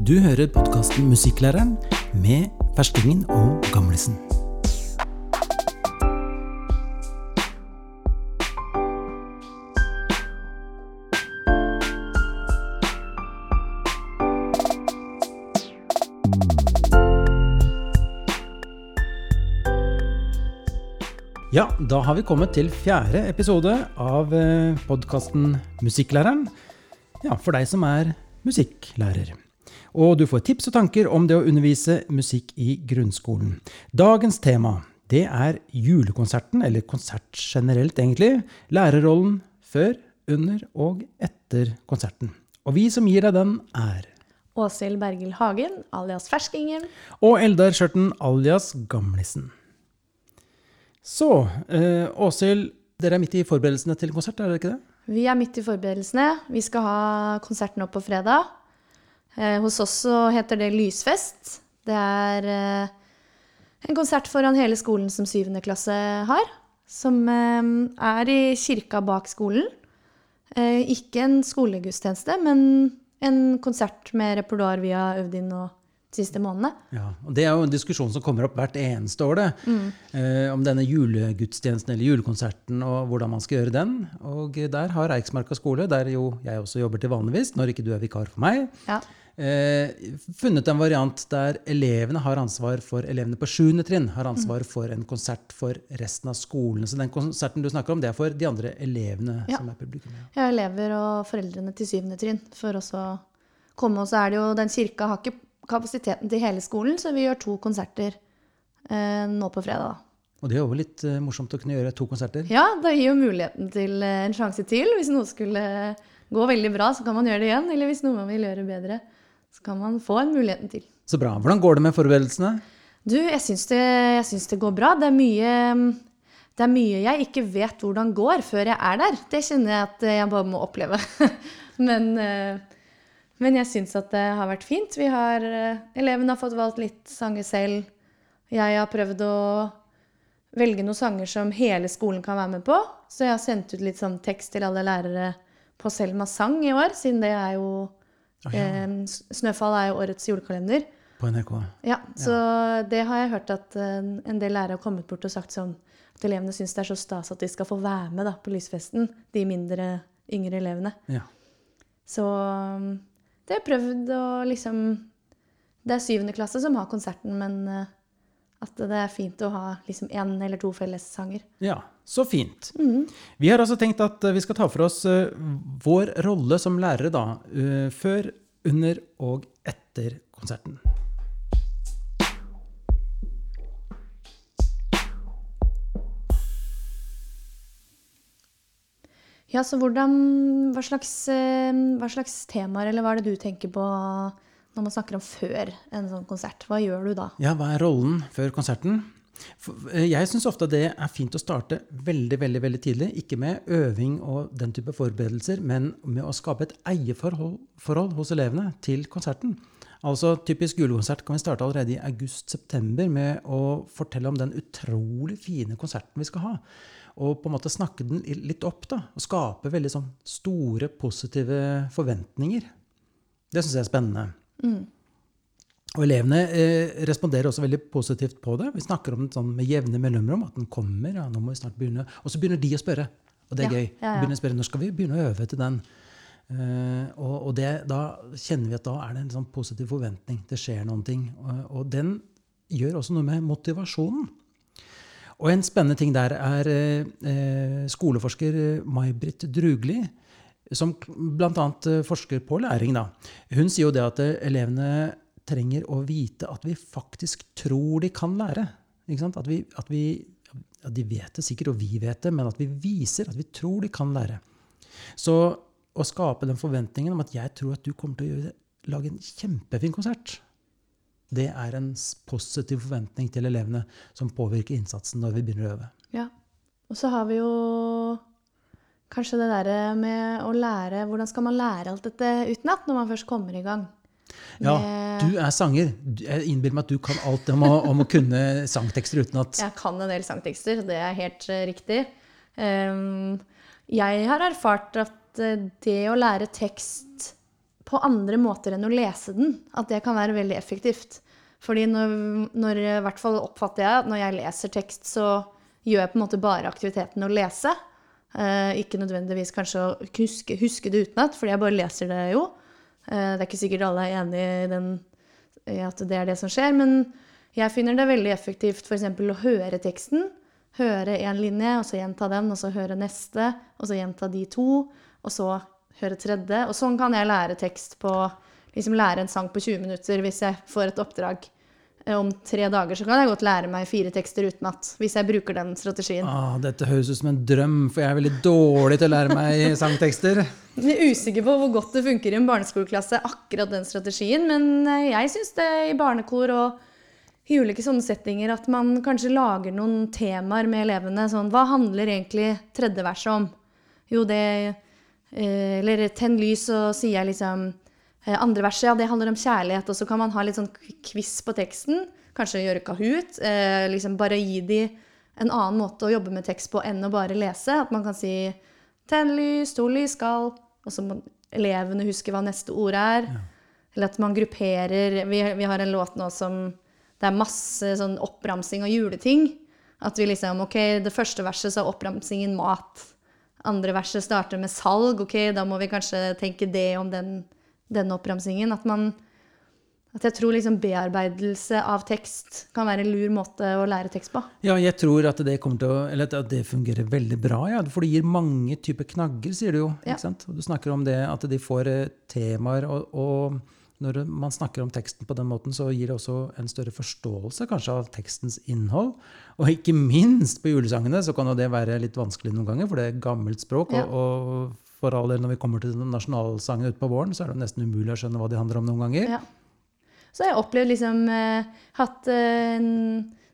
Du hører podkasten Musikklæreren med ferskingen og gamlisen. Ja, da har vi kommet til fjerde episode av podkasten Musikklæreren. Ja, for deg som er musikklærer. Og du får tips og tanker om det å undervise musikk i grunnskolen. Dagens tema det er julekonserten, eller konsert generelt, egentlig. Lærerrollen før, under og etter konserten. Og vi som gir deg den, er Åshild Bergil Hagen, alias Ferskingen. Og Eldar Skjørten, alias Gamlisen. Så, eh, Åshild, dere er midt i forberedelsene til konsert, er dere ikke det? Vi er midt i forberedelsene. Vi skal ha konserten opp på fredag. Eh, hos oss så heter det Lysfest. Det er eh, en konsert foran hele skolen som syvende klasse har. Som eh, er i kirka bak skolen. Ikke en skolegudstjeneste, men en konsert med repertoar vi har øvd inn og siste månedene. Ja, og Det er jo en diskusjon som kommer opp hvert eneste år. det, eh, Om denne julegudstjenesten eller julekonserten og hvordan man skal gjøre den. Og der har Eiksmarka skole, der jo jeg også jobber til vanligvis, når ikke du er vikar for meg, Ja. Eh, funnet en variant der elevene har ansvar for elevene på 7. trinn har ansvar for en konsert for resten av skolen. Så den konserten du snakker om, det er for de andre elevene Ja. som er publikum. Ja. ja, elever og foreldrene til 7. trinn for også å komme. Og så er det jo den kirka har ikke kapasiteten til hele skolen, så vi gjør to konserter eh, nå på fredag. da. Og det er jo litt eh, morsomt å kunne gjøre to konserter. Ja, det gir jo muligheten til eh, en sjanse til. Hvis noe skulle gå veldig bra, så kan man gjøre det igjen. Eller hvis noe man vil gjøre bedre, så kan man få en muligheten til. Så bra. Hvordan går det med forberedelsene? Du, jeg syns det, det går bra. Det er mye det er mye jeg ikke vet hvordan går før jeg er der. Det kjenner jeg at jeg bare må oppleve. men, eh, men jeg syns at det har vært fint. Vi har, eh, elevene har fått valgt litt sanger selv. Jeg har prøvd å velge noen sanger som hele skolen kan være med på. Så jeg har sendt ut litt sånn tekst til alle lærere på Selma sang i år, siden det er jo eh, Snøfall er jo årets julekalender. På NRK. Ja, så det har jeg hørt at eh, en del lærere har kommet bort og sagt sånn at elevene syns det er så stas at de skal få være med da, på lysfesten, de mindre, yngre elevene. Ja. Så um, det har jeg prøvd å liksom Det er syvende klasse som har konserten, men eh, at det er fint å ha liksom én eller to fellessanger. Ja, så fint. Vi har altså tenkt at eh, vi skal ta for oss eh, vår rolle som lærere da, eh, før, under og etter konserten. Ja, så hvordan Hva slags, hva slags temaer, eller hva er det du tenker på når man snakker om før en sånn konsert? Hva gjør du da? Ja, hva er rollen før konserten? Eh, Jeg syns ofte det er fint å starte veldig veldig, veldig tidlig. Ikke med øving og den type forberedelser, men med å skape et eierforhold hos elevene til konserten. Altså Typisk julekonsert kan vi starte allerede i august-september med å fortelle om den utrolig fine konserten vi skal ha. Og på en måte snakke den litt opp. da, Og skape veldig sånn store, positive forventninger. Det syns jeg er spennende. Og elevene eh, responderer også veldig positivt på det. Vi snakker om det sånn med jevne mellomrom, at den kommer. ja, nå må vi snart begynne. Og så begynner de å spørre. Og det er Ja, gøy. ja, ja. Begynner å spørre, Når skal vi begynne å øve til den? Eh, og og det, da kjenner vi at da er det en sånn positiv forventning. Det skjer noen ting. Og, og den gjør også noe med motivasjonen. Og en spennende ting der er eh, eh, skoleforsker May-Britt Drugli, som bl.a. forsker på læring. Da. Hun sier jo det at eh, elevene trenger å vite at vi faktisk tror de kan lære. At vi, at vi ja, De vet det sikkert, og vi vet det, men at vi viser at vi tror de kan lære. Så å skape den forventningen om at jeg tror at du kommer til å det, lage en kjempefin konsert, det er en positiv forventning til elevene som påvirker innsatsen når vi begynner å øve. Ja. Og så har vi jo kanskje det derre med å lære Hvordan skal man lære alt dette utenat når man først kommer i gang? Ja, du er sanger. Jeg innbiller meg at du kan alt om å, om å kunne sangtekster utenat. Jeg kan en del sangtekster, det er helt eh, riktig. Ehm, jeg har erfart at eh, det å lære tekst på andre måter enn å lese den. At det kan være veldig effektivt. Fordi når, når i hvert fall oppfatter jeg at når jeg leser tekst, så gjør jeg på en måte bare aktiviteten å lese. Eh, ikke nødvendigvis kanskje å huske, huske det utenat, fordi jeg bare leser det jo. Eh, det er ikke sikkert alle er enig i, i at det er det som skjer, men jeg finner det veldig effektivt f.eks. å høre teksten. Høre én linje, og så gjenta den, og så høre neste, og så gjenta de to, og så høre tredje. Og sånn kan jeg lære tekst på liksom lære en sang på 20 minutter hvis jeg får et oppdrag. Eh, om tre dager så kan jeg godt lære meg fire tekster utenat, hvis jeg bruker den strategien. Ah, dette høres ut som en drøm, for jeg er veldig dårlig til å lære meg sangtekster. Jeg er usikker på hvor godt det funker i en barneskoleklasse, akkurat den strategien, men eh, jeg syns det i barnekor og i ulike sånne settinger at man kanskje lager noen temaer med elevene. Sånn, hva handler egentlig tredje verset om? Jo, det eh, Eller tenn lys, og sier jeg liksom andre verset ja, det handler om kjærlighet, og så kan man ha litt sånn quiz på teksten. Kanskje gjøre Kahoot. Eh, liksom bare gi de en annen måte å jobbe med tekst på enn å bare lese. At man kan si 'tenn lys', 'to lys skal', og så må elevene huske hva neste ord er. Ja. Eller at man grupperer vi, vi, har en låt nå som det er masse sånn oppramsing av juleting. At vi liksom OK, det første verset så er oppramsingen mat. Andre verset starter med salg. OK, da må vi kanskje tenke det om den denne oppramsingen. At man at jeg tror liksom bearbeidelse av tekst kan være en lur måte å lære tekst på. Ja, jeg tror at det, til å, at det fungerer veldig bra. Ja. For det gir mange typer knagger, sier du jo. Ja. Du snakker om det at de får eh, temaer. Og, og, når man snakker om teksten på den måten, så gir det også en større forståelse kanskje av tekstens innhold. Og ikke minst på julesangene så kan jo det være litt vanskelig noen ganger, for det er gammelt språk. Ja. og, og for all del, når vi kommer til nasjonalsangene utpå våren, så er det nesten umulig å skjønne hva de handler om noen ganger. Ja. Så har jeg opplevd liksom eh, hatt eh,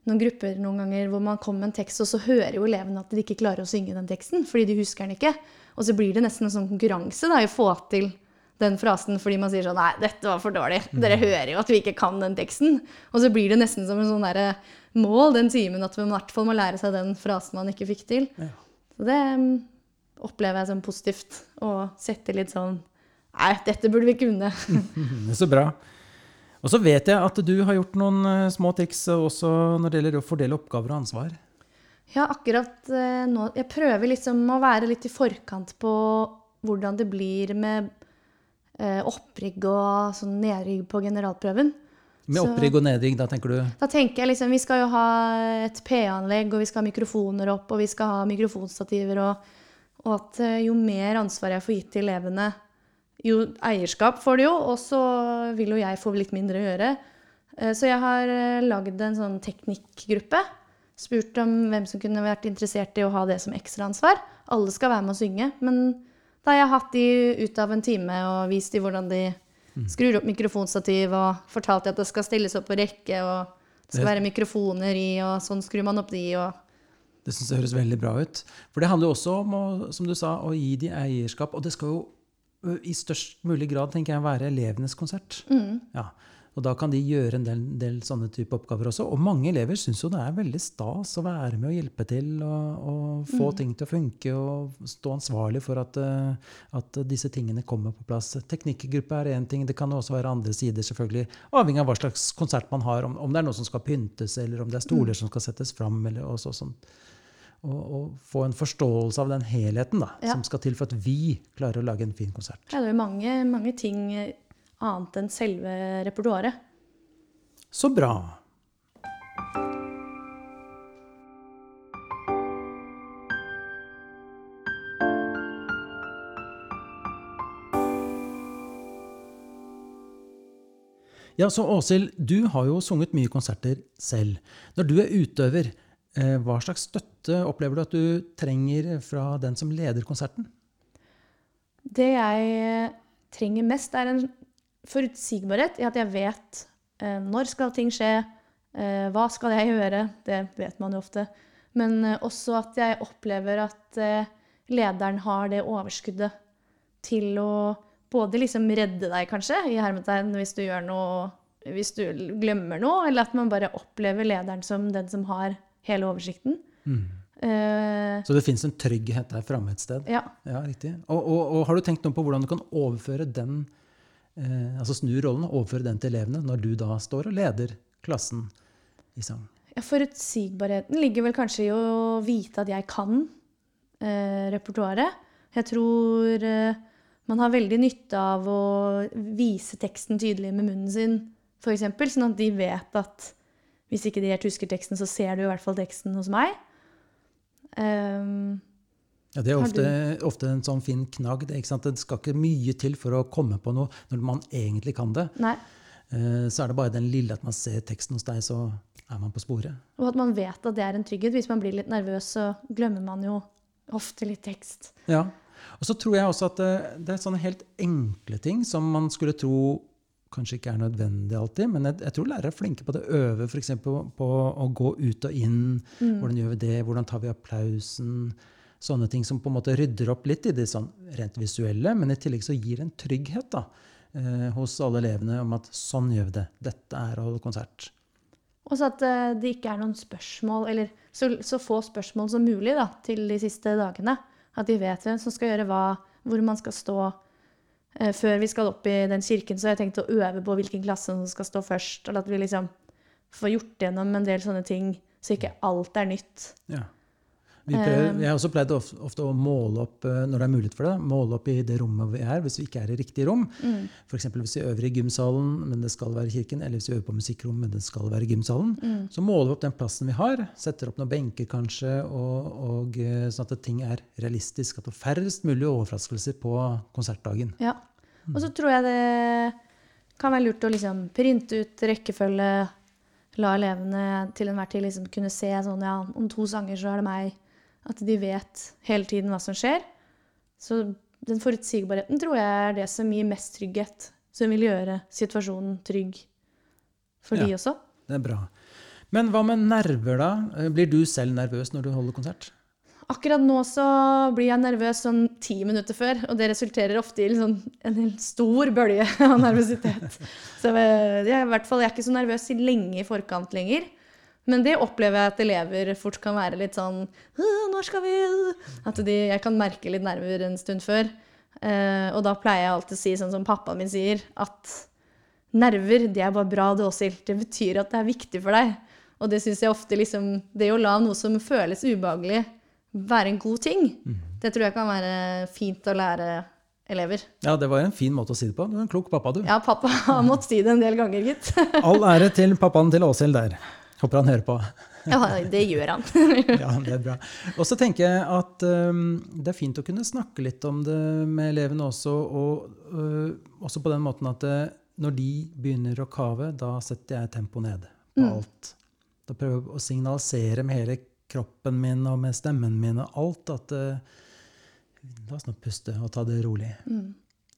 noen grupper noen ganger hvor man kommer med en tekst, og så hører jo elevene at de ikke klarer å synge den teksten fordi de husker den ikke. Og så blir det nesten en sånn konkurranse da, i å få til den frasen fordi man sier sånn Nei, dette var for dårlig. Dere mm. hører jo at vi ikke kan den teksten. Og så blir det nesten som en sånn derre mål den timen at man i hvert fall må lære seg den frasen man ikke fikk til. Ja. Så det opplever jeg som positivt. Og setter litt sånn Nei, dette burde vi kunne. så bra. Og så vet jeg at du har gjort noen uh, små triks også når det gjelder å fordele oppgaver og ansvar. Ja, akkurat uh, nå Jeg prøver liksom å være litt i forkant på hvordan det blir med uh, opprigg og sånn nedrigg på generalprøven. Med opprigg og nedrigg, da tenker du? Da tenker jeg liksom, Vi skal jo ha et P-anlegg, og vi skal ha mikrofoner opp, og vi skal ha mikrofonstativer og og at eh, jo mer ansvar jeg får gitt til elevene, jo eierskap får de jo, og så vil jo jeg få litt mindre å gjøre. Eh, så jeg har eh, lagd en sånn teknikkgruppe. Spurt om hvem som kunne vært interessert i å ha det som ekstraansvar. Alle skal være med å synge. Men da har jeg hatt de ut av en time og vist de hvordan de mm. skrur opp mikrofonstativ, og fortalt de at det skal stilles opp på rekke, og det skal være mikrofoner i, og sånn skrur man opp de, og det synes jeg høres veldig bra ut. For det handler jo også om å, som du sa, å gi de eierskap. Og det skal jo i størst mulig grad tenker jeg, være elevenes konsert. Mm. Ja. Og da kan de gjøre en del, del sånne type oppgaver også. Og mange elever syns jo det er veldig stas å være med og hjelpe til og, og få mm. ting til å funke og stå ansvarlig for at, at, disse tingene kommer på plass. Teknikkgruppe er én ting, det kan også være andre sider, selvfølgelig. Avhengig av hva slags konsert man har. Om, om det er noe som skal pyntes, eller om det er stoler mm. som skal settes fram. eller også sånt og, få en forståelse av den helheten da, ja. som skal til for at vi klarer å lage en fin konsert. Ja, det er mange, mange ting annet enn selve repertoaret. Så bra. Ja, så Åshild, du har jo sunget mye konserter selv. Når du er utøver, Eh, hva slags støtte opplever du at du trenger fra den som leder konserten? Det jeg eh, trenger mest, er en forutsigbarhet i at jeg vet eh, når skal ting skje, hva skal jeg gjøre? Det vet man jo ofte. Men også at jeg opplever at lederen har det overskuddet til å både liksom redde deg, kanskje, i hermetegn, hvis du gjør noe hvis du glemmer noe, eller at man bare opplever lederen som den som har hele oversikten. Mm. Uh, så det fins en trygghet der framme et sted? Ja. ja riktig. Og, og, og, har du tenkt noe på hvordan du kan overføre den uh, altså snu rollen og overføre den til elevene når du da står og leder klassen i sang. Ja, Forutsigbarheten ligger vel kanskje i å vite at jeg kan uh, repertoaret. Jeg tror man har veldig nytte av å vise teksten tydelig med munnen sin, f.eks., sånn at de vet at hvis ikke de helt husker teksten, så ser du i hvert fall teksten hos meg. Um, ja, Det er ofte, ofte, en sånn fin knagg. Det, det, skal ikke mye til for å komme på noe når man egentlig kan det. Nei. Uh, så er det bare den lille at man ser teksten hos deg, så er man på sporet. Og at man vet at det er en trygghet. Hvis man blir litt nervøs, så glemmer man jo ofte litt tekst. Ja. Og så tror jeg også at det, det er sånne helt enkle ting som man skulle tro kanskje ikke er nødvendig alltid, men jeg, jeg tror lærere er flinke på det. Øve f.eks. På, på å gå ut og inn. Mm. Hvordan gjør vi det? Hvordan tar vi applausen? Sånne ting som på en måte rydder opp litt i det sånn rent visuelle, men i tillegg så gir en trygghet da, eh, hos alle elevene om at sånn gjør vi det. Dette er å holde konsert. Og så at uh, det ikke er noen spørsmål, eller så, så, få spørsmål som mulig da, til de siste dagene. At de vet hvem som skal gjøre hva, hvor man skal stå Eh, før vi skal opp i den kirken, så har jeg tenkt å øve på hvilken klasse som skal stå først. Og at vi liksom får gjort gjennom en del sånne ting, så ikke alt er nytt. Ja. Prøver, jeg har også pleid ofte, ofte, å måle opp eh, når det er mulighet for det, måle opp i det rommet vi er, hvis vi ikke er i riktig rom. Mm. F.eks. hvis vi øver i gymsalen, men det skal være kirken, eller hvis vi øver på musikkrom, men det skal være gymsalen. Mm. Så måler vi opp den plassen vi har, setter opp noen benker kanskje, og, og, eh, sånn at ting er realistisk. At det er færrest mulig overraskelser på konsertdagen. Ja. Og så tror jeg det kan være lurt å liksom printe ut rekkefølge, la elevene til enhver tid liksom kunne se sånn ja, om to sanger så er det meg at de vet hele tiden hva som skjer. Så den forutsigbarheten tror jeg er det som gir mest trygghet. Som vil gjøre situasjonen trygg for ja, de også. Det er bra. Men hva med nerver, da? Blir du selv nervøs når du holder konsert? Akkurat nå så blir jeg nervøs sånn ti minutter før, og det resulterer ofte i liksom en helt stor bølge av nervøsitet. Så jeg, i hvert fall, jeg er ikke så nervøs lenge i forkant lenger. Men det opplever jeg at elever fort kan være litt sånn Når skal vi At de, jeg kan merke litt nerver en stund før. Uh, og da pleier jeg alltid å si sånn som pappaen min sier, at nerver, det er bare bra, det også. Det betyr at det er viktig for deg. Og det syns jeg ofte liksom Det å la noe som føles ubehagelig, være en god ting, mm. det tror jeg kan være fint å lære elever. Ja, det var en fin måte å si det på. Du er en klok pappa, du. Ja, pappa har måttet si det en del ganger, gitt. All ære til pappaen til Åshild der. Håper han hører på. ja, det gjør han. ja, det er bra. Og så tenker jeg at um, det er fint å kunne snakke litt om det med elevene også, og uh, også på den måten at uh, når de begynner å kave, da setter jeg tempoet ned på mm. alt. Da prøver jeg å signalisere med hele kroppen min og med stemmen min og alt at uh, La oss nå puste og ta det rolig. Mm.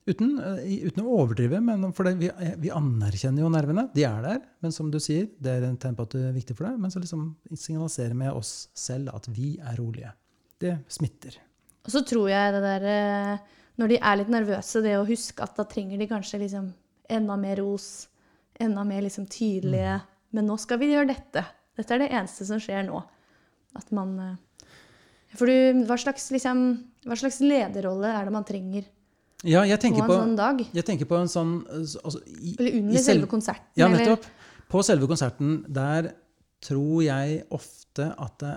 Uten, eh, uten, å overdrive, men for vi, eh, vi, anerkjenner jo nervene. De er der. Men som du sier, det er en tegn på at det er viktig for deg. Men så liksom signaliserer med oss selv at vi er rolige. Det smitter. Og så tror jeg det der eh, Når de er litt nervøse, det å huske at da trenger de kanskje liksom enda mer ros. Enda mer liksom tydelige mm. Men nå skal vi gjøre dette. Dette er det eneste som skjer nå. At man For du, hva slags, liksom, hva slags lederrolle er det man trenger? Ja, jeg tenker på en sånn dag. Jeg tenker på en sånn altså, i, Eller under selve, selve konserten. Ja, nettopp. På selve konserten, der tror jeg ofte at det,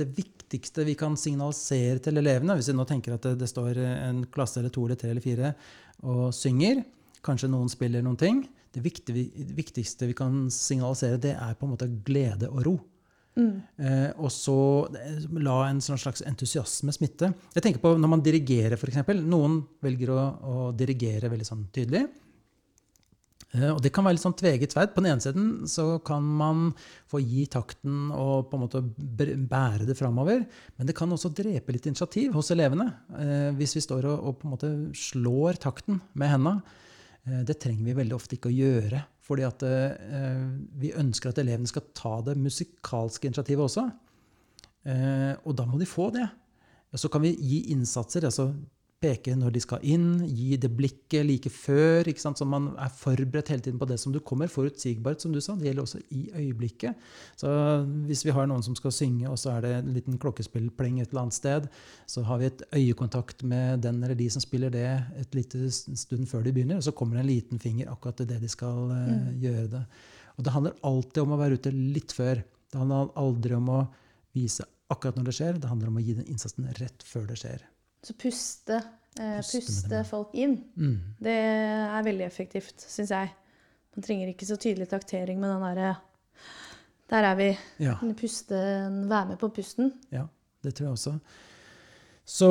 det, viktigste vi kan signalisere til elevene Hvis vi nå tenker at det, det, står en klasse eller to eller tre eller fire og synger, kanskje noen spiller noen ting Det viktigste vi kan signalisere, det er på en måte glede og ro. Mm. Eh, og så eh, la en sånn slags entusiasme smitte. Jeg tenker på Når man dirigerer, f.eks. Noen velger å, å, dirigere veldig sånn tydelig. Eh, og det kan være litt sånn tveget sverd. På den ene siden så kan man få gi takten og på en måte bære det framover. Men det kan også drepe litt initiativ hos elevene. Eh, hvis vi står og, og, på en måte slår takten med henda. Det trenger vi veldig ofte ikke å gjøre. Fordi at eh, vi ønsker at elevene skal ta det musikalske initiativet også. Eh, og da må de få det. Så kan vi gi innsatser, altså peke når de skal inn, gi det blikket like før, ikke sant? så man er forberedt hele tiden på det som du kommer. Forutsigbart, som du sa. Det gjelder også i øyeblikket. Så hvis vi har noen som skal synge, og så er det en liten klokkespillpleng et eller annet sted, så har vi et øyekontakt med den eller de som spiller det et lite stund før de begynner, og så kommer det en liten finger akkurat til det de skal uh, mm. gjøre det. Og det handler alltid om å være ute litt før. Det handler aldri om å vise akkurat når det skjer. Det handler om å gi den innsatsen rett før det skjer. Så puste, eh, puste, puste folk inn. Mm. Det er veldig effektivt, syns jeg. Man trenger ikke så tydelig taktering med den derre Der er vi. Ja. Puste, være med på pusten. Ja, det tror jeg også. Så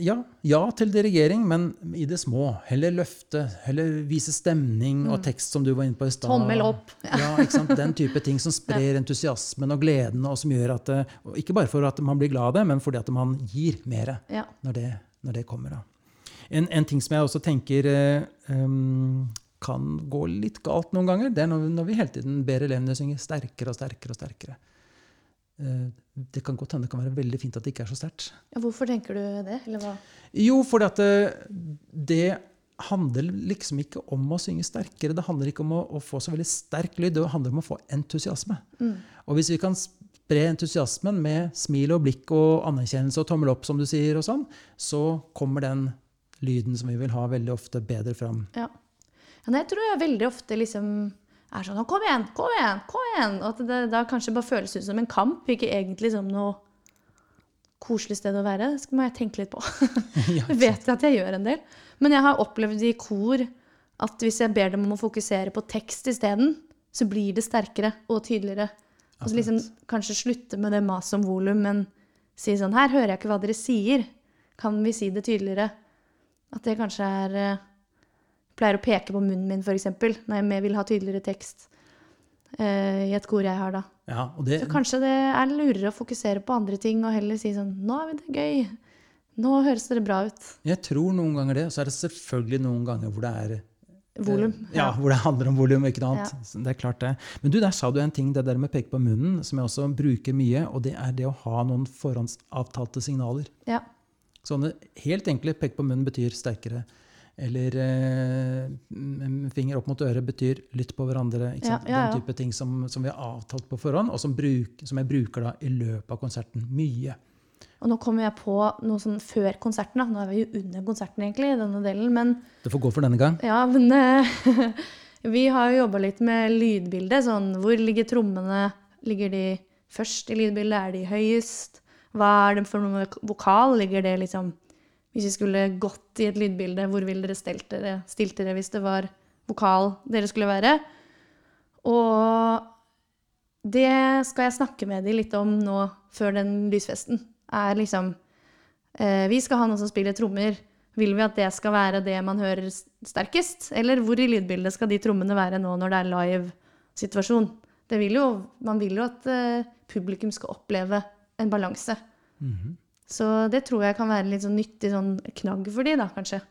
ja, ja til dirigering, men i det små. Heller løfte, heller vise stemning og mm. tekst, som du var inne på i stad. Tommel opp. ja, ikke sant? Den type ting som sprer entusiasmen og gleden, og som gjør at Ikke bare for at man blir glad av det, men fordi at man gir mer ja. når, det, når, det, kommer. Da. En, en, ting som jeg også tenker um, kan gå litt galt noen ganger, det er når, når vi hele tiden ber elevene synge sterkere og sterkere og sterkere. Uh, det kan godt hende det kan være veldig fint at det ikke er så sterkt. Ja, hvorfor tenker du det? Jo, fordi at det, det, handler liksom ikke om å synge sterkere. Det handler ikke om å, å, få så veldig sterk lyd. Det handler om å få entusiasme. Mm. Og hvis vi kan spre entusiasmen med smil og blikk og anerkjennelse og tommel opp, som du sier, og sånn, så kommer den lyden som vi vil ha, veldig ofte bedre fram. Ja. ja jeg tror jeg veldig ofte liksom er sånn Kom igjen, kom igjen, kom igjen! Og at det da kanskje bare føles ut som en kamp, ikke egentlig som noe koselig sted å være. Det må jeg tenke litt på. jeg vet at jeg gjør en del. Men jeg har opplevd i kor at hvis jeg ber dem om å fokusere på tekst isteden, så blir det sterkere og tydeligere. Og så liksom kanskje slutte med det maset om volum, men si sånn Her hører jeg ikke hva dere sier. Kan vi si det tydeligere? At det kanskje er eh, pleier å peke på munnen min, f.eks., når jeg vil ha tydeligere tekst uh, i et kor jeg har, da. Ja, det, så kanskje det er lurere å fokusere på andre ting og heller si sånn Nå er det gøy. Nå høres det bra ut. Jeg tror noen ganger det. Og så er det selvfølgelig noen ganger hvor det er Volum. Ja. ja. hvor det handler om volum, ikke noe annet. Ja. Det er klart det. Men du, der sa du en ting, det der med peke på munnen, som jeg også bruker mye, og det er det å ha noen forhåndsavtalte signaler. Ja. Sånne helt enkle peke på munnen betyr sterkere eller eh, finger opp mot øret betyr lytt på hverandre. Ja, ja, ja. Den type ting som, som, vi har avtalt på forhånd, og som, bruk, som jeg bruker da i løpet av konserten mye. Og nå kommer jeg på noe sånn før konserten. Da. Nå er vi jo under konserten, egentlig, i denne delen, men Det får gå for denne gang. Ja, men uh, Vi har jo jobba litt med lydbildet. Sånn, hvor ligger trommene? Ligger de først i lydbildet? Er de høyest? Hva er det for noe vokal? Ligger det liksom hvis vi skulle gått i et lydbilde, hvor ville dere stilt dere, stilt dere hvis det var vokal dere skulle være? Og det skal jeg snakke med de litt om nå før den lysfesten. Er liksom eh, Vi skal ha noen som spiller trommer. Vil vi at det skal være det man hører sterkest? Eller hvor i lydbildet skal de trommene være nå når det er live-situasjon? Man vil jo at eh, publikum skal oppleve en balanse. Mm -hmm. Så det tror jeg kan være litt sånn nyttig sånn knagg for de da, kanskje.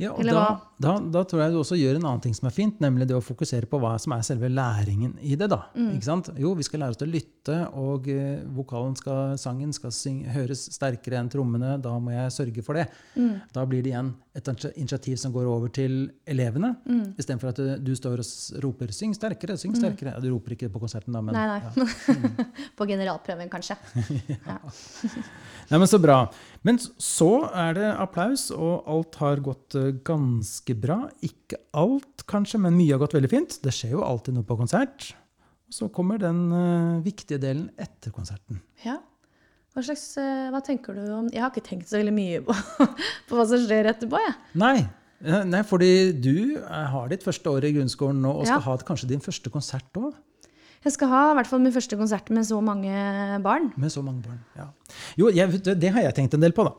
Ja, og da, da, da, tror jeg du også gjør en annen ting som er fint, nemlig det å fokusere på hva som er selve læringen i det. da. Mm. Jo, vi skal lære oss til å lytte, og eh, vokalen skal, sangen skal synge, høres sterkere enn trommene. Da må jeg sørge for det. Mm. Da blir det igjen et initiativ som går over til elevene, mm. istedenfor at du, du, står og roper 'syng sterkere', syng mm. sterkere. Ja, du roper ikke på konserten, da, men Nei, nei. Ja. på generalprøven, kanskje. ja. Nei, men Så bra. Men så er det applaus, og alt har gått eh, ganske bra. Ikke alt, kanskje, men mye har gått veldig fint. Det skjer jo alltid noe på konsert. Så kommer den uh, viktige delen etter konserten. Ja. Hva, slags, uh, hva tenker du om Jeg har ikke tenkt så veldig mye på, på hva som skjer etterpå. Jeg. Nei. Nei, fordi du har ditt første år i grunnskolen nå og skal ja. ha kanskje din første konsert òg. Jeg skal ha i hvert fall min første konsert med så mange barn. Med så mange barn, ja. Jo, jeg, det har jeg tenkt en del på, da.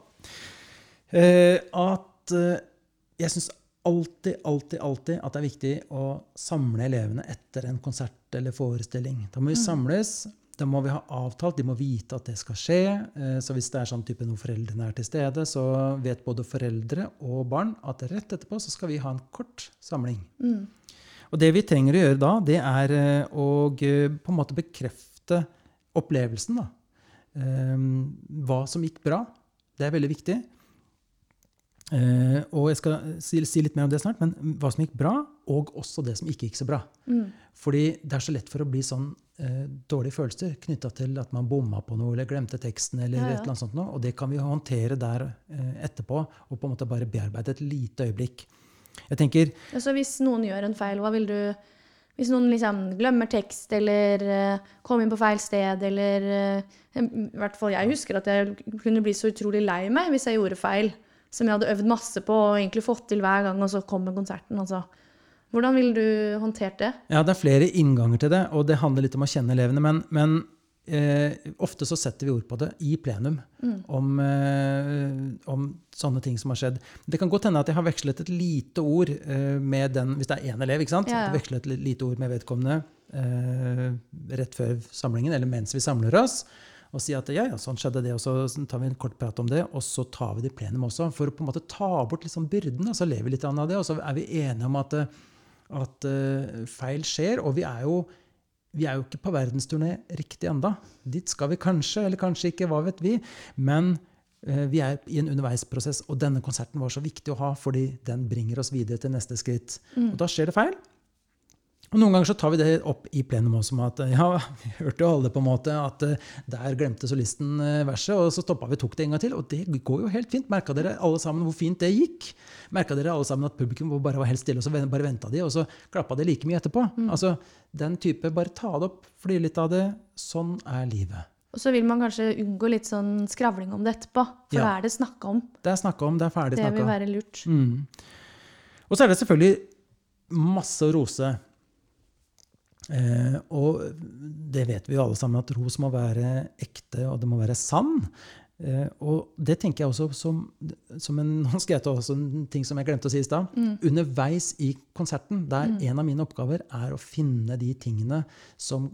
Eh, at eh, jeg syns alltid, alltid, alltid at det er viktig å samle elevene etter en konsert eller forestilling. Da må vi mm. Da må vi ha avtalt, de må vite at det skal skje. Eh, så hvis det er sånn type noen foreldrene er til stede, så vet både foreldre og barn at rett etterpå så skal vi ha en kort samling. Mm. Og det vi trenger å gjøre da, det er eh, å eh, på en måte bekrefte opplevelsen. da. Hva som gikk bra. Det er veldig viktig. Eh, og jeg skal si, si litt mer om det snart, men hva som gikk bra, og også det som ikke gikk så bra. Fordi det er så lett for å bli sånn eh, dårlige følelser knytta til at man bomma på noe eller glemte teksten. eller Ja, ja. et eller annet sånt noe, Og det kan vi håndtere der eh, etterpå og på en måte bare bearbeide et lite øyeblikk. Jeg tenker, Altså, hvis noen gjør en feil, hva vil du Hvis noen liksom glemmer tekst, eller uh, kommer inn på feil sted, eller uh, I hvert fall jeg husker at jeg kunne bli så utrolig lei meg hvis jeg gjorde feil. Som jeg hadde øvd masse på og egentlig fått til hver gang, og så kommer konserten. Altså. Hvordan ville du håndtert det? Ja, det er flere innganger til det, og det handler litt om å kjenne elevene. Men, men eh, ofte så setter vi ord på det i plenum om, eh, om sånne ting som har skjedd. Det kan godt hende at jeg har vekslet et lite ord eh, med den, hvis det er én elev, ikke sant? Ja, ja. Vekslet et lite ord med vedkommende eh, rett før samlingen, eller mens vi samler oss. Og si at ja, ja, sånn skjedde det, og så tar vi en kort prat om det. Og så tar vi det i plenum også, for å på en måte ta bort liksom byrden. Og så lever vi litt av det, og så er vi enige om at at eh, feil skjer. Og vi er jo, vi er jo ikke på verdensturné riktig enda. Dit skal vi kanskje, eller kanskje ikke, hva vet vi. Men eh, vi er i en underveisprosess, og denne konserten var så viktig å ha fordi den bringer oss videre til neste skritt. Og da skjer det feil. Og Noen ganger så tar vi det opp i plenum også, med at ja, vi hørte jo alle på en måte at eh, der glemte solisten eh, verset, og så stoppa vi og tok det en gang til. Og det går jo helt fint. Merka dere alle sammen hvor fint det gikk? Merka dere alle sammen at publikum bare var helt stille, og så bare venta de, og så klappa de like mye etterpå? Altså, Den type Bare ta det opp, fly litt av det. Sånn er livet. Og så vil man kanskje unngå litt sånn skravling om det etterpå. For Ja. da er det snakka om. Det er snakka om, det er ferdig Det vil være lurt. Mm. Og så er det selvfølgelig masse å rose. Eh, og det vet vi jo alle sammen, at ros må være ekte, og det må være sann. Eh, og det tenker jeg også som, som en også en ting som jeg glemte å si i stad. Underveis i konserten, der en av mine oppgaver er å finne de tingene som,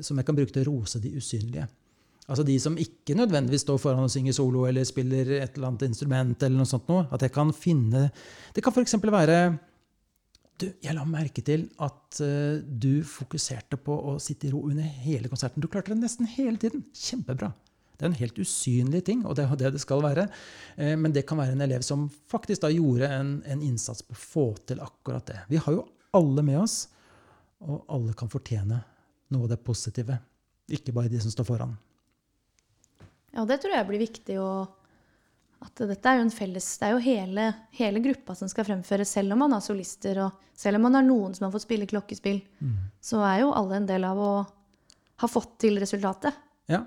som jeg kan bruke til å rose de usynlige. Altså de som ikke nødvendigvis står foran og synger solo eller spiller et eller annet instrument. eller noe sånt noe, At jeg kan finne Det kan f.eks. være du, Jeg la merke til at uh, du fokuserte på å sitte i ro under hele konserten. Du klarte det nesten hele tiden. Kjempebra. Det er en helt usynlig ting, og det er det det skal være. Uh, men det kan være en elev som faktisk da gjorde en, en innsats på å få til akkurat det. Vi har jo alle med oss, og alle kan fortjene noe av det positive. Ikke bare de som står foran. Ja, det tror jeg blir viktig å At dette er jo en felles Det er jo hele, hele gruppa som skal fremføres, selv om man har solister, og selv om man har noen som har fått spille klokkespill, så er jo alle en del av å ha fått til resultatet. Ja.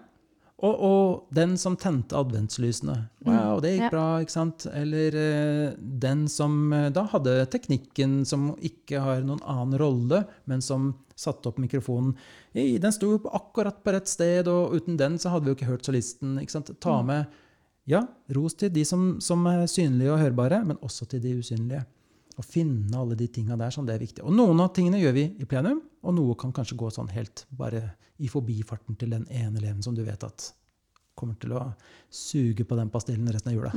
Og, og den som tente adventslysene. Wow, det gikk Ja. bra, ikke sant? Eller eh, den som eh, da hadde teknikken som ikke har noen annen rolle, men som satte opp mikrofonen. Den sto jo akkurat på rett sted, og uten den så hadde vi jo ikke hørt solisten. ikke sant? Ta med ja, ros til de som, som er synlige og hørbare, men også til de usynlige. Å finne alle de tinga der, sånn, det er viktig. Og noen av tingene gjør vi i plenum, og noe kan kanskje gå sånn helt bare i forbifarten til den ene eleven som du vet at kommer til å suge på den pastillen resten av jula.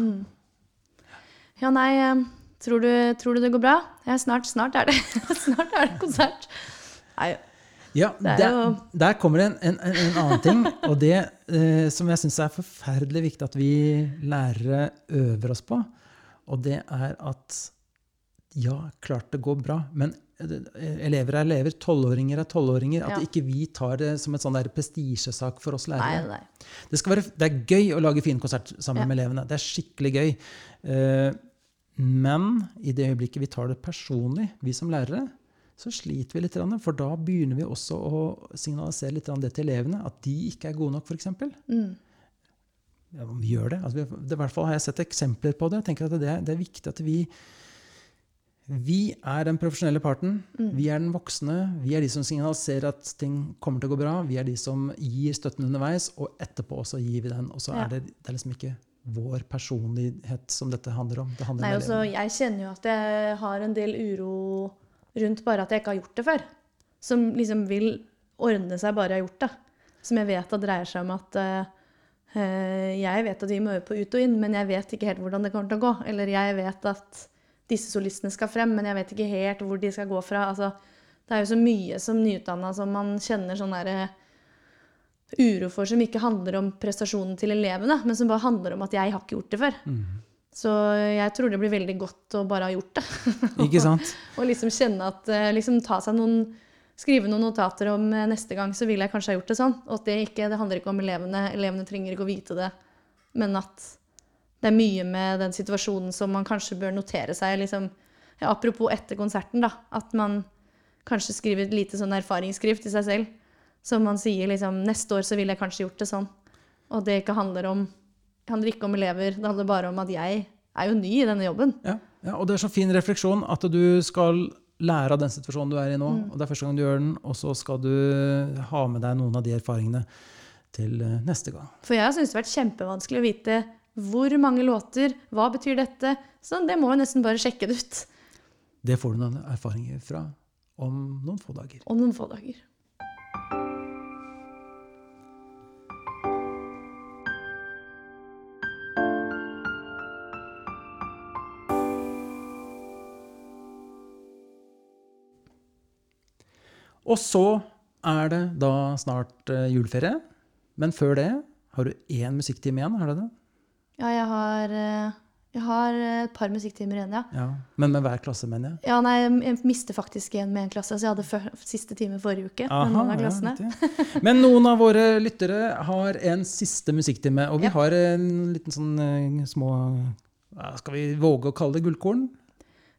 Ja, nei, eh, tror du, tror du det går bra? Ja, snart, snart er det Snart er det konsert. Nei, Ja, er der, der kommer det en, en, en en annen ting, og det eh, som jeg syns er forferdelig viktig at vi lærere øver oss på, og det er at ja, klart det går bra, men eh, elever er elever, tolvåringer er tolvåringer. At Ja. ikke vi tar det som en sånn der prestisjesak for oss lærere. nei. Det, skal være, det er gøy å lage fin konsert sammen Ja. med elevene. Det er skikkelig gøy. Eh, men i det øyeblikket vi tar det personlig, vi som lærere, så sliter vi litt. For da begynner vi også å signalisere litt det til elevene. At de ikke er gode nok, f.eks. Mm. Ja, vi gjør det. Altså, vi, det I hvert fall har jeg sett eksempler på det. Jeg tenker at det det er viktig at vi vi er den profesjonelle parten. Vi er den voksne. Vi er de som signaliserer at ting kommer til å gå bra. Vi er de som gir støtten underveis, og etterpå også gir vi den. Og så Ja. er det, det er liksom ikke vår personlighet som dette handler om. Det handler Nei, om jeg kjenner jo at jeg har en del uro rundt bare at jeg ikke har gjort det før. Som liksom vil ordne seg bare jeg har gjort det. Som jeg vet at dreier seg om at eh, eh, jeg vet at vi må øve på ut og inn, men jeg vet ikke helt hvordan det kommer til å gå. Eller jeg vet at disse solistene skal frem, men jeg vet ikke helt hvor de skal gå fra. Altså, det er jo så mye som nyutdanna som man kjenner sånn derre uro for, som ikke handler om prestasjonen til elevene, men som bare handler om at jeg har ikke gjort det før. Så jeg tror det blir veldig godt å bare ha gjort det. Ikke sant? og liksom kjenne at eh, liksom ta seg noen Skrive noen notater om eh, neste gang, så vil jeg kanskje ha gjort det sånn. Og at det ikke Det handler ikke om elevene. Elevene trenger ikke å vite det. Men at det er mye med den situasjonen som man kanskje bør notere seg. liksom ja, Apropos etter konserten, da. At man kanskje skriver et lite sånn erfaringsskrift til seg selv. Som man sier liksom Neste år så ville jeg kanskje gjort det sånn. Og det ikke handler om det handler ikke om elever, det handler bare om at jeg er jo ny i denne jobben. Ja, ja, og det er så fin refleksjon at du skal lære av den situasjonen du er i nå. Mm. og Det er første gang du gjør den, og så skal du ha med deg noen av de erfaringene til eh, neste gang. For jeg syns det har vært kjempevanskelig å vite hvor mange låter, hva betyr dette? Så det må jo nesten bare sjekke det ut Det får du noen erfaringer fra om noen få dager. om noen få dager. Og så er det da snart eh, juleferie. Men før det har du én musikktime igjen, har du det? Ja, jeg har, eh, jeg har et par musikktimer igjen, ja. Ja. Men med hver klasse, mener jeg. Ja, nei, jeg mister faktisk en med en klasse, så jeg hadde før, siste time forrige uke med noen av klassene. Ja, Men noen av våre lyttere har en siste musikktime, og vi Ja. har en liten sånn eh, små Skal vi våge å kalle det gullkorn?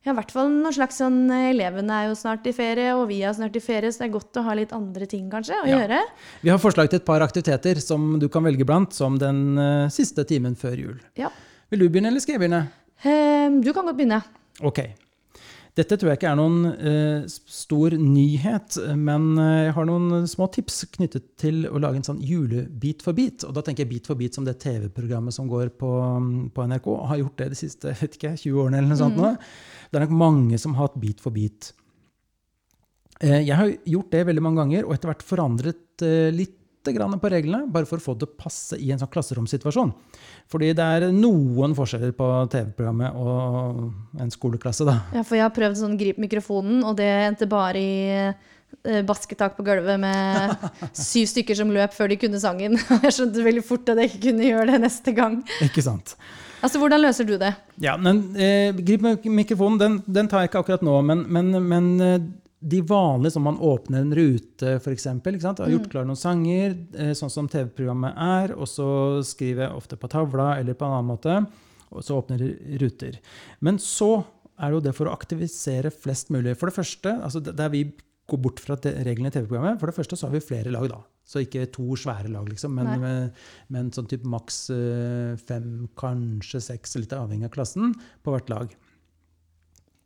Ja, i hvert fall noen slags sånn eh, Elevene er jo snart i ferie, og vi er snart i ferie, så det er godt å ha litt andre ting kanskje å Ja. gjøre. Vi har forslag til et par aktiviteter som du kan velge blant som den uh, siste timen før jul. Ja. Vil du begynne, eller skal jeg begynne? Ehm, du kan godt begynne. Ok. Dette tror jeg ikke er noen eh, stor nyhet, men eh, jeg har noen små tips knyttet til å lage en sånn julebit for bit. Og da tenker jeg Bit for bit som det TV-programmet som går på, mm, på NRK, og har gjort det de siste vet ikke, 20 årene. eller noe sånt nå. Det er nok mange som har hatt Bit for bit. Eh, jeg har gjort det veldig mange ganger, og etter hvert forandret eh, litt på reglene, bare for å få det å passe i en sånn klasseromsituasjon. Fordi det er noen forskjeller på TV-programmet og en skoleklasse, da. Ja, for jeg har prøvd sånn grip mikrofonen, og det endte bare i eh, basketak på gulvet med syv stykker som løp før de kunne sangen. Jeg skjønte veldig fort at jeg ikke kunne gjøre det neste gang. Ikke sant? Altså, hvordan løser du det? Ja, men eh, Grip mikrofonen, den, den tar jeg ikke akkurat nå. Men, men, men eh, de vanlige som man åpner en rute, f.eks. Har gjort klar noen sanger, eh, sånn som TV-programmet er, og så skriver jeg ofte på tavla eller på en annen måte. Og så åpner ruter. Men så er det jo det for å aktivisere flest mulig. For det første, altså der der vi går bort fra reglene i TV-programmet, for det første så har vi flere lag da. Så ikke to svære lag, liksom, men med, men sånn type maks eh, fem, kanskje seks, litt avhengig av klassen, på hvert lag.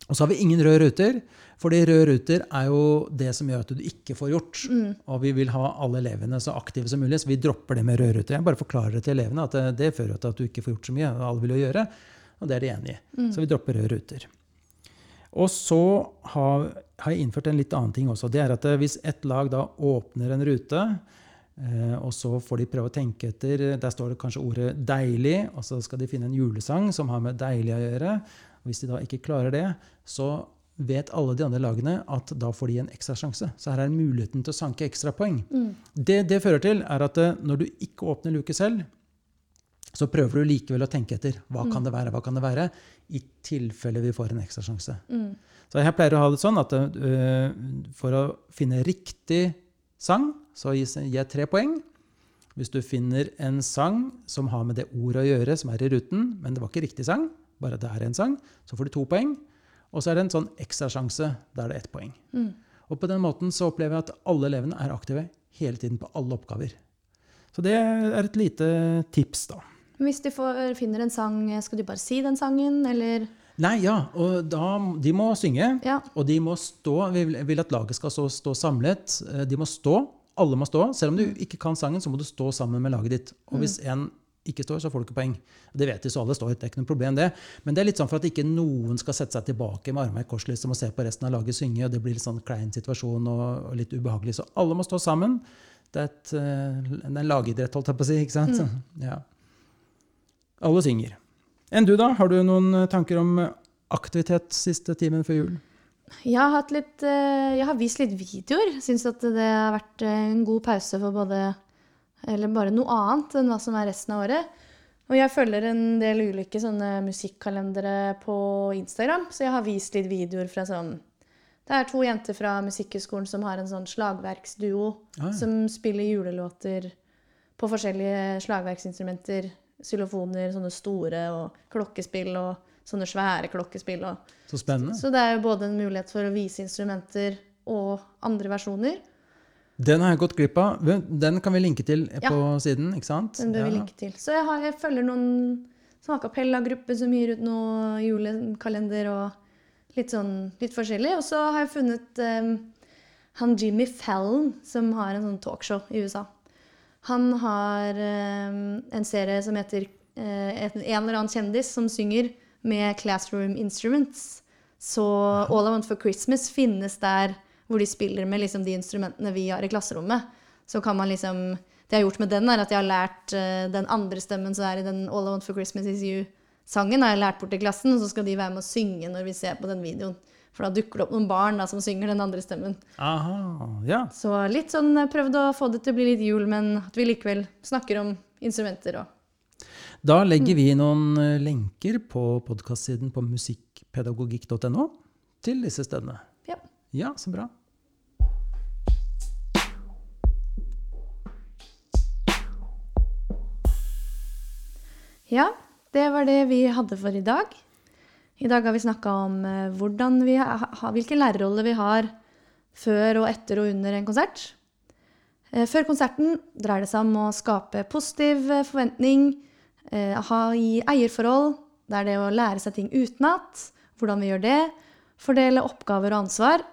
Og så har vi ingen røde ruter, fordi røde ruter er jo det som gjør at du ikke får gjort. Og vi vil ha alle elevene så aktive som mulig, så vi dropper det med røde ruter. Jeg bare forklarer det til elevene at det, det fører til at du ikke får gjort så mye. og alle vil jo gjøre, Og det er de enig i. Så vi dropper røde ruter. Og så har, har jeg innført en litt annen ting også. Det er at eh, hvis et lag da åpner en rute, eh, og så får de prøve å tenke etter Der står det kanskje ordet 'deilig', og så skal de finne en julesang som har med 'deilig' å gjøre. Og hvis de da ikke klarer det, så vet alle de andre lagene at da får de en ekstra sjanse. Så her er muligheten til å sanke ekstra poeng. Det det fører til, er at eh, når du ikke åpner luke selv, så prøver du likevel å tenke etter. Hva kan det være? Hva kan det være? I tilfelle vi får en ekstra sjanse. Så jeg pleier å ha det sånn at uh, for å finne riktig sang, så gir jeg tre poeng. Hvis du finner en sang som har med det ordet å gjøre, som er i ruten, men det var ikke riktig sang, bare det er en sang, så får du to poeng. Og så er det en sånn ekstrasjanse, det er ett poeng. Og på den måten så opplever jeg at alle elevene er aktive hele tiden på alle oppgaver. Så det er et lite tips, da. Hvis de får, finner en sang, skal de bare si den sangen, eller Nei, ja, og da, de må synge. Ja. Og de må stå. Vi vil- at laget skal stå, stå samlet. Eh, De må stå. Alle må stå. Selv om du ikke kan sangen, så må du stå sammen med laget ditt. Og hvis en ikke står, så får du ikke poeng. Det vet de, så alle står. Det er ikke noe problem, det. Men det er litt sånn for at ikke noen skal sette seg tilbake med armene i kors liksom, og se på resten av laget synge, og det blir litt sånn klein situasjon og, og litt ubehagelig. Så alle må stå sammen. Det er, et, eh, det er en lagidrett, holdt jeg på å si. ikke sant? Ja. Alle synger. Enn du, da? Har du noen eh, tanker om eh, aktivitet siste timen før jul? Jeg har, hatt litt, jeg har vist litt videoer. Syns at det har vært en god pause for både Eller bare noe annet enn hva som er resten av året. Og jeg følger en del ulike sånne musikkalendere på Instagram, så jeg har vist litt videoer fra sånn Det er to jenter fra Musikkhøgskolen som har en sånn slagverksduo Ah, ja. som spiller julelåter på forskjellige slagverksinstrumenter. Xylofoner, sånne store, og klokkespill og sånne svære klokkespill. Og. Så spennende. Så det er jo både en mulighet for å vise instrumenter og andre versjoner. Den har jeg gått glipp av. Den kan vi linke til Ja. på siden, ikke sant? Den bør vi Ja. linke til. Så jeg, har, jeg følger noen sånn a cappella-grupper som gir ut noe julekalender og litt sånn litt forskjellig. Og så har jeg funnet um, han Jimmy Fallon, som har en sånn talkshow i USA. Han har um, en serie som heter uh, en, en eller annen kjendis som synger med Classroom Instruments. Så All I Want for Christmas finnes der hvor de spiller med liksom, de instrumentene vi har i klasserommet. Så kan man liksom Det jeg har gjort med den, er at jeg har lært uh, den andre stemmen som er i den All I Want for Christmas Is You-sangen, har jeg lært bort til klassen, og så skal de være med å synge når vi ser på den videoen. For da dukker det opp noen barn da, som synger den andre stemmen. Aha, ja. Så litt sånn eh, prøvd å få det til å bli litt jul, men at vi likevel snakker om instrumenter og Da legger vi noen eh, lenker på podkastsiden på musikkpedagogikk.no til disse stedene. Ja. Så bra. Ja, det var det vi hadde for i dag. I dag har vi snakka om eh, vi ha, hvilken lærerrolle vi har før og etter og under en konsert. Eh, Før konserten dreier det seg om å skape positiv eh, forventning, ha i eierforhold, det er det å lære seg ting utenat, hvordan vi gjør det, fordele oppgaver og ansvar.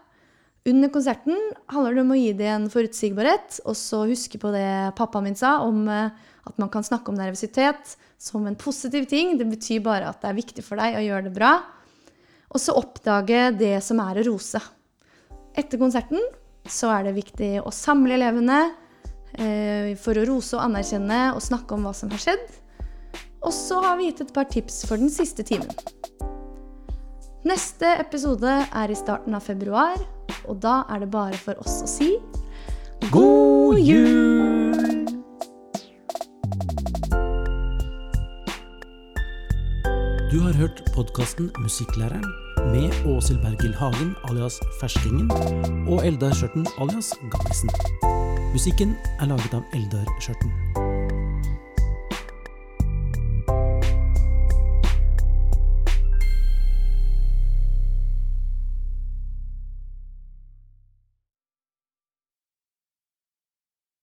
Under konserten handler det om å gi det en forutsigbarhet, og så huske på det pappaen min sa om eh, at man kan snakke om nervøsitet som en positiv ting. Det betyr bare at det er viktig for deg å gjøre det bra. Og så oppdage det som er å rose. Etter konserten så er det viktig å samle elevene eh, for å rose og anerkjenne og snakke om hva som har skjedd. Og så har vi gitt et par tips for den siste timen. Neste episode er i starten av februar, og da er det bare for oss å si God jul! Du har hørt podkasten Musikklæreren med Åshild Bergil Hagen alias Ferskingen og Eldar Skjørten alias Gammisen. Musikken er laget av Eldar Skjørten.